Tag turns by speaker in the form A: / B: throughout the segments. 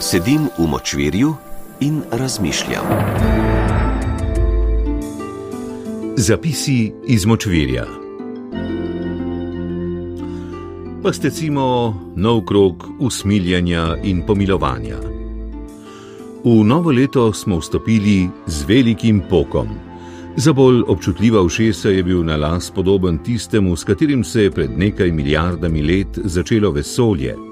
A: Sedim v močvirju in razmišljam.
B: Zapisi iz močvirja. Pa ste cimo nov krok usmiljanja in pomilovanja. V novo leto smo vstopili z velikim pokom. Za bolj občutljiva ušesa je bil na las podoben tistemu, s katerim se je pred nekaj milijardami let začelo vesolje.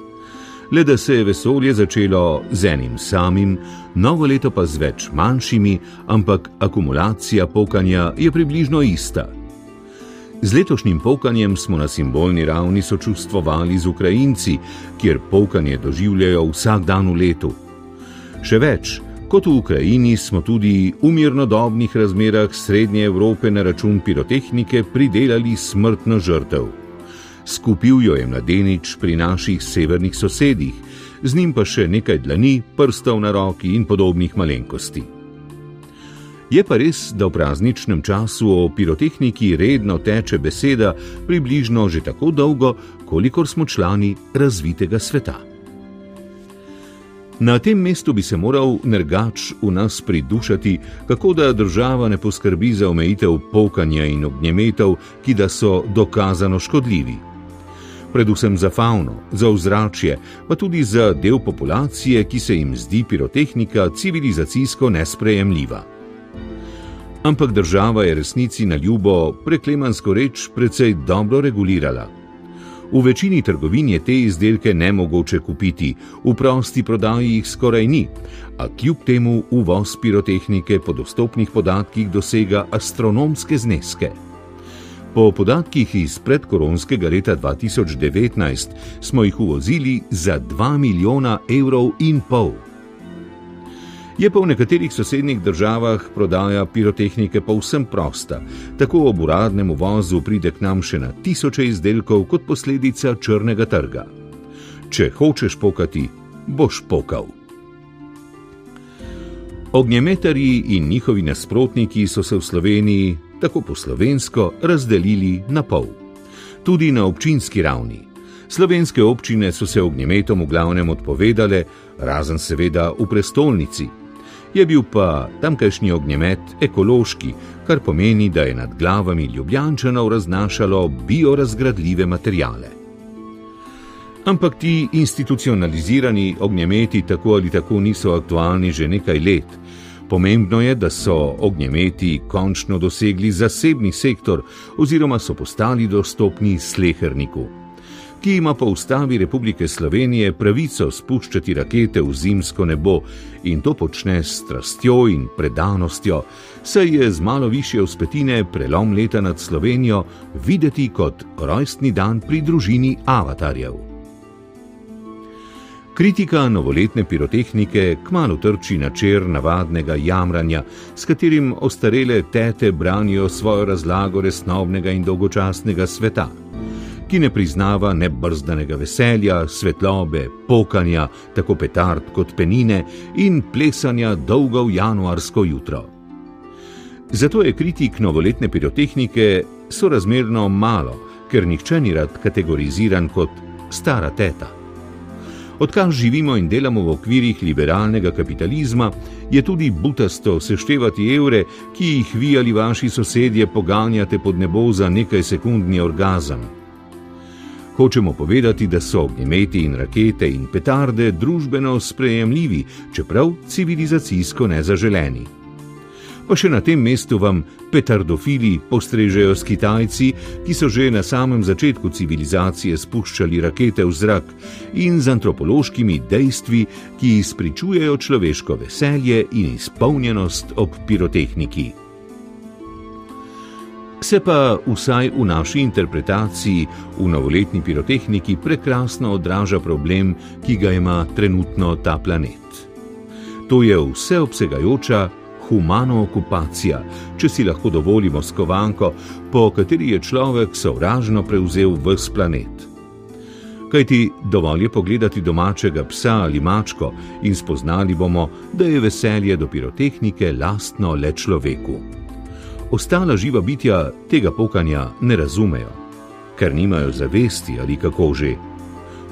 B: Le da se je vesolje začelo z enim samim, novo leto pa z več manjšimi, ampak akumulacija pokanja je približno ista. Z letošnjim pokanjem smo na simbolni ravni sočustvovali z Ukrajinci, kjer pokanje doživljajo vsak dan v letu. Še več, kot v Ukrajini smo tudi v mirnodobnih razmerah Srednje Evrope na račun pirotehnike pridelali smrtno žrtev. Skupil jo je mladenič pri naših severnih sosedih, z njim pa še nekaj dlani, prstov na roki in podobnih malenkosti. Je pa res, da v prazničnem času o pirotehniki redno teče beseda približno že tako dolgo, kolikor smo člani razvitega sveta. Na tem mestu bi se moral nergač v nas pridušati, kako da država ne poskrbi za omejitev pokanja in ognjemetov, ki da so dokazano škodljivi. Predvsem za fauno, za ozračje, pa tudi za del populacije, ki se jim zdi pirotehnika civilizacijsko nesprejemljiva. Ampak država je resnici na ljubo preklemansko reč precej dobro regulirala. V večini trgovin je te izdelke ne mogoče kupiti, v prosti prodaji jih skoraj ni, a kljub temu uvoz pirotehnike po dostopnih podatkih dosega astronomske zneske. Po podatkih iz predkoronskega leta 2019 smo jih uvozili za 2 milijona evrov in pol. Je pa v nekaterih sosednjih državah prodaja pirotehnike povsem prosta, tako ob uradnem uvozu pride k nam še na tisoče izdelkov kot posledica črnega trga. Če hočeš pokati, boš pokal. Ognjemetarji in njihovi nasprotniki so se v Sloveniji, tako po slovensko, razdelili na pol. Tudi na občinski ravni. Slovenske občine so se ognjemetom v glavnem odpovedale, razen seveda v prestolnici, je bil pa tamkajšnji ognjemet ekološki, kar pomeni, da je nad glavami ljubljančanov raznašalo biorazgradljive materijale. Ampak ti institucionalizirani ognjemeti tako ali tako niso aktualni že nekaj let. Pomembno je, da so ognjemeti končno dosegli zasebni sektor oziroma so postali dostopni sleherniku ki ima po ustavi Republike Slovenije pravico spuščati rakete v zimsko nebo in to počne s strastjo in predanostjo, saj je z malo više uspetine prelom leta nad Slovenijo videti kot rojstni dan pri družini avatarjev. Kritika novoletne pirotehnike kmalo trči na čer navadnega jamranja, s katerim ostarele tete branijo svojo razlago resnobnega in dolgočasnega sveta ki ne priznava ne brzdanega veselja, svetlobe, pokanja, tako petard kot penine in plesanja dolgo v januarsko jutro. Zato je kritik novoletne pirotehnike sorazmerno malo, ker nihče ni rad kategoriziran kot stara teta. Odkar živimo in delamo v okvirih liberalnega kapitalizma, je tudi butasto seštevati evre, ki jih vi ali vaši sosedje poganjate pod nebo za nekaj sekundni orgazem. Hočemo povedati, da so ognjemeti in rakete in petarde družbeno sprejemljivi, čeprav civilizacijsko nezaželeni. Pa še na tem mestu vam petardofili postrežejo s Kitajci, ki so že na samem začetku civilizacije spuščali rakete v zrak in z antropološkimi dejstvi, ki izpričujejo človeško veselje in izpolnjenost ob pirotehniki se pa vsaj v naši interpretaciji v novoletni pirotehniki prekrasno odraža problem, ki ga ima trenutno ta planet. To je vseobsegajoča humana okupacija, če si lahko dovolimo skovanko, po kateri je človek sovražno prevzel vse planet. Kaj ti dovolj je pogledati domačega psa ali mačko in spoznali bomo, da je veselje do pirotehnike lastno le človeku ostala živa bitja tega pokanja ne razumejo, ker nimajo zavesti ali kako že.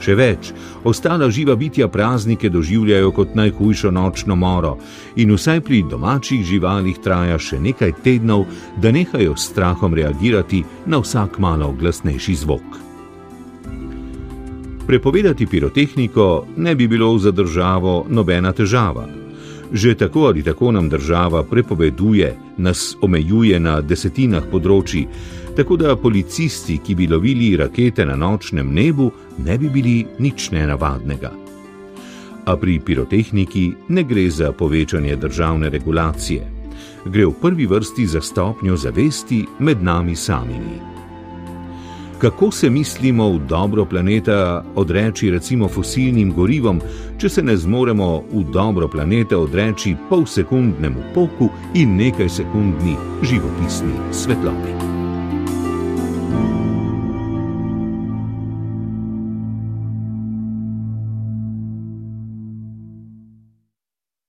B: Še več, ostala živa bitja praznike doživljajo kot najhujšo nočno moro in vsaj pri domačih živalih traja še nekaj tednov, da nehajo s strahom reagirati na vsak malo glasnejši zvok. Prepovedati pirotehniko ne bi bilo za državo nobena težava. Že tako ali tako nam država prepoveduje, nas omejuje na desetinah področji, tako da policisti, ki bi lovili rakete na nočnem nebu, ne bi bili nič nenavadnega. A pri pirotehniki ne gre za povečanje državne regulacije, gre v prvi vrsti za stopnjo zavesti med nami samimi. Kako se mislimo v dobro planeta odreči recimo fosilnim gorivom, če se ne zmoremo v dobro planeta odreči pol sekundnemu poku in nekaj sekundni živopisni svetlobi?